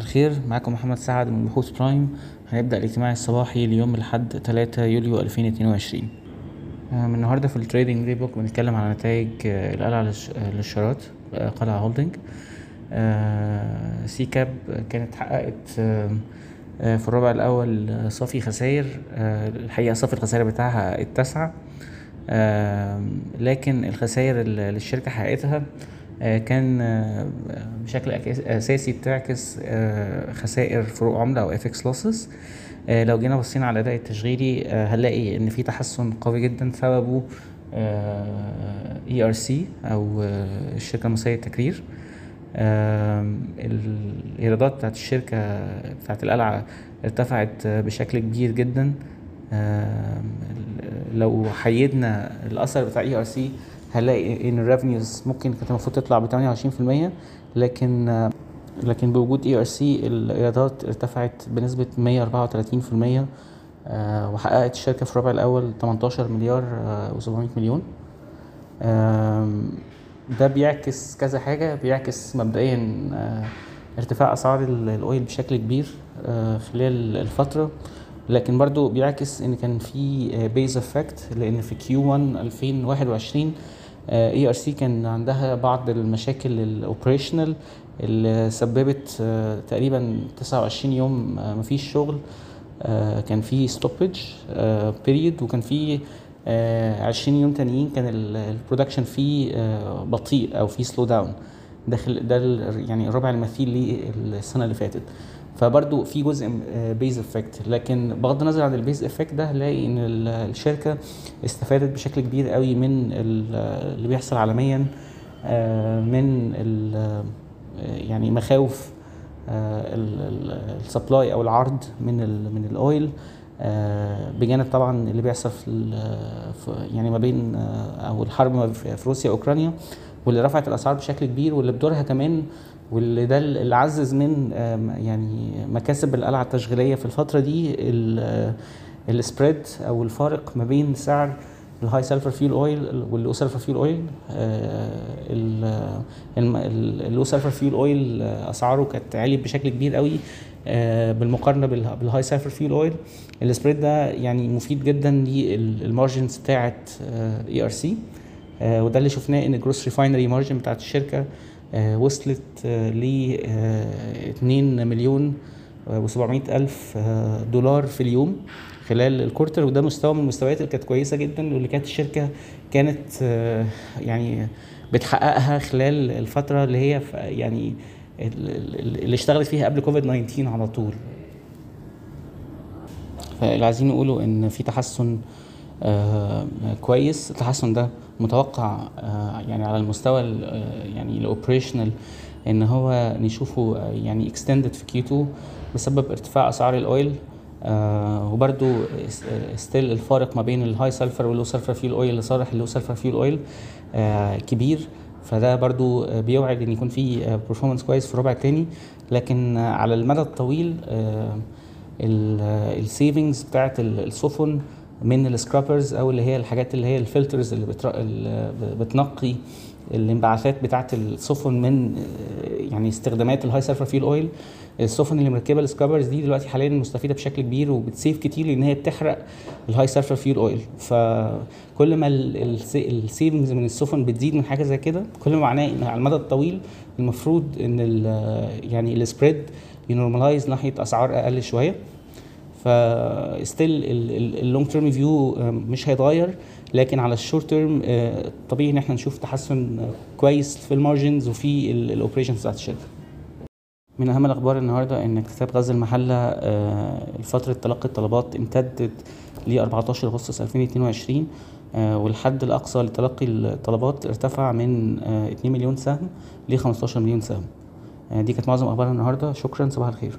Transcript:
الخير. معاكم محمد سعد من بحوث برايم. هنبدأ الاجتماع الصباحي ليوم الأحد 3 يوليو 2022 آه، من النهاردة في ال trading daybook بنتكلم على نتائج آه، القلعة آه، للاستشارات قلعة holding. CCAP كانت حققت في الربع الأول صافي خسائر. الحقيقة صافي الخسائر بتاعها آم، لكن الخسائر اللي الشركة حققتها كان آه، بشكل أساسي بتعكس آه، خسائر فروق أو FX losses. آه، لو جينا بصينا على الأداء التشغيلي آه، هنلاقي إن في تحسن قوي جدا سببه ERC أو آه، الشركة المصرية للتكرير. آم، الإيرادات بتاعت الشركة بتاعت القلعة ارتفعت آه، بشكل كبير جدا. لو حيدنا الأثر بتاع ERC هنلاقي إن ال revenues ممكن كانت المفروض تطلع ب 28% لكن آه، لكن بوجود ERC الإيرادات ارتفعت بنسبة 134% آه، وحققت الشركة في الربع الأول 18 مليار و700 مليون. ده بيعكس كذا حاجة بيعكس مبدئيا آه، ارتفاع أسعار ال- oil بشكل كبير آه، خلال الفترة. لكن برضو بيعكس إن كان في base effect لأن في Q1 2021 ERC كان عندها بعض المشاكل ال operational اللي سببت آه، تقريبا 29 يوم آه، مفيش شغل آه، كان في stoppage period وكان في آه، 20 يوم تانيين كان ال production فيه آه، بطيء أو فيه slow down داخل ده ال- يعني الربع المثيل للسنة اللي فاتت. فبرضو في جزء base effect لكن بغض النظر عن ال base effect ده هنلاقي إن ال- الشركة استفادت بشكل كبير قوي من ال- اللي بيحصل عالميا آه، من آه، يعني مخاوف ال supply أو العرض من من ال oil آه، بجانب طبعا اللي بيحصل في يعني ما بين آه، أو الحرب في روسيا وأوكرانيا. واللي رفعت الأسعار بشكل كبير واللي بدورها كمان واللي ده اللي عزز من يعني مكاسب القلعة التشغيلية في الفترة دي ال spread أو الفارق ما بين سعر ال high sulfur fuel oil وال low sulfur fuel oil ال low sulfur fuel oil أسعاره كانت عالية بشكل كبير قوي آه، بالمقارنة بال- بال high sulfur fuel oil ال spread ده يعني مفيد جدا لل margins بتاعت ERC وده اللي شفناه إن ال gross refinery margin بتاعت الشركة آه، وصلت ل 2 مليون و700 ألف آه، دولار في اليوم خلال ال quarter. وده مستوى من المستويات اللي كانت كويسة جدا واللي كانت الشركة كانت آه، يعني بتحققها خلال الفترة اللي هي يعني ال- ال- اللي اشتغلت فيها قبل كوفيد 19 على طول. فاللي عايزين نقوله إن في تحسن آه، كويس. التحسن ده متوقع آه، يعني على المستوى ال- آه، يعني ال operational إن هو نشوفه آه، يعني extended في Q 2 بسبب ارتفاع أسعار ال oil آه وبرده still الفارق ما بين ال high sulfur وال low sulfur fuel oil لصالح ال low sulfur fuel oil آه كبير. فده برضو آه، بيوعد إن يكون في performance كويس في الربع الثاني لكن آه، على المدى الطويل ال savings بتاعت ال- السفن من ال scrubbers أو اللي هي الحاجات اللي هي ال filters اللي بتر... اللي بتنقي الانبعاثات بتاعت السفن من يعني استخدامات ال high sulfur fuel oil السفن اللي مركبة ال scrubbers دي دلوقتي حاليا مستفيدة بشكل كبير وبت save كتير لأن هي بتحرق ال high sulfur fuel oil فكل ما ال savings من السفن بتزيد من حاجة زي كده كل ما معناه إن على المدى الطويل المفروض إن ال- يعني ال spread ي normalize ناحية أسعار أقل شوية. ف still ال long term view مش هيتغير. لكن على ال short term طبيعي إن إحنا نشوف تحسن آه، كويس في ال margins وفي ال operations بتاعت الشركة. من أهم الأخبار النهارده إن اكتتاب غاز المحلة آه، فتره تلقي الطلبات امتدت ل 14 أغسطس 2022 آه، والحد الأقصى لتلقي الطلبات ارتفع من آه، 2 مليون سهم ل 15 مليون سهم. آه، دي كانت معظم أخبار النهارده. شكرا صباح الخير.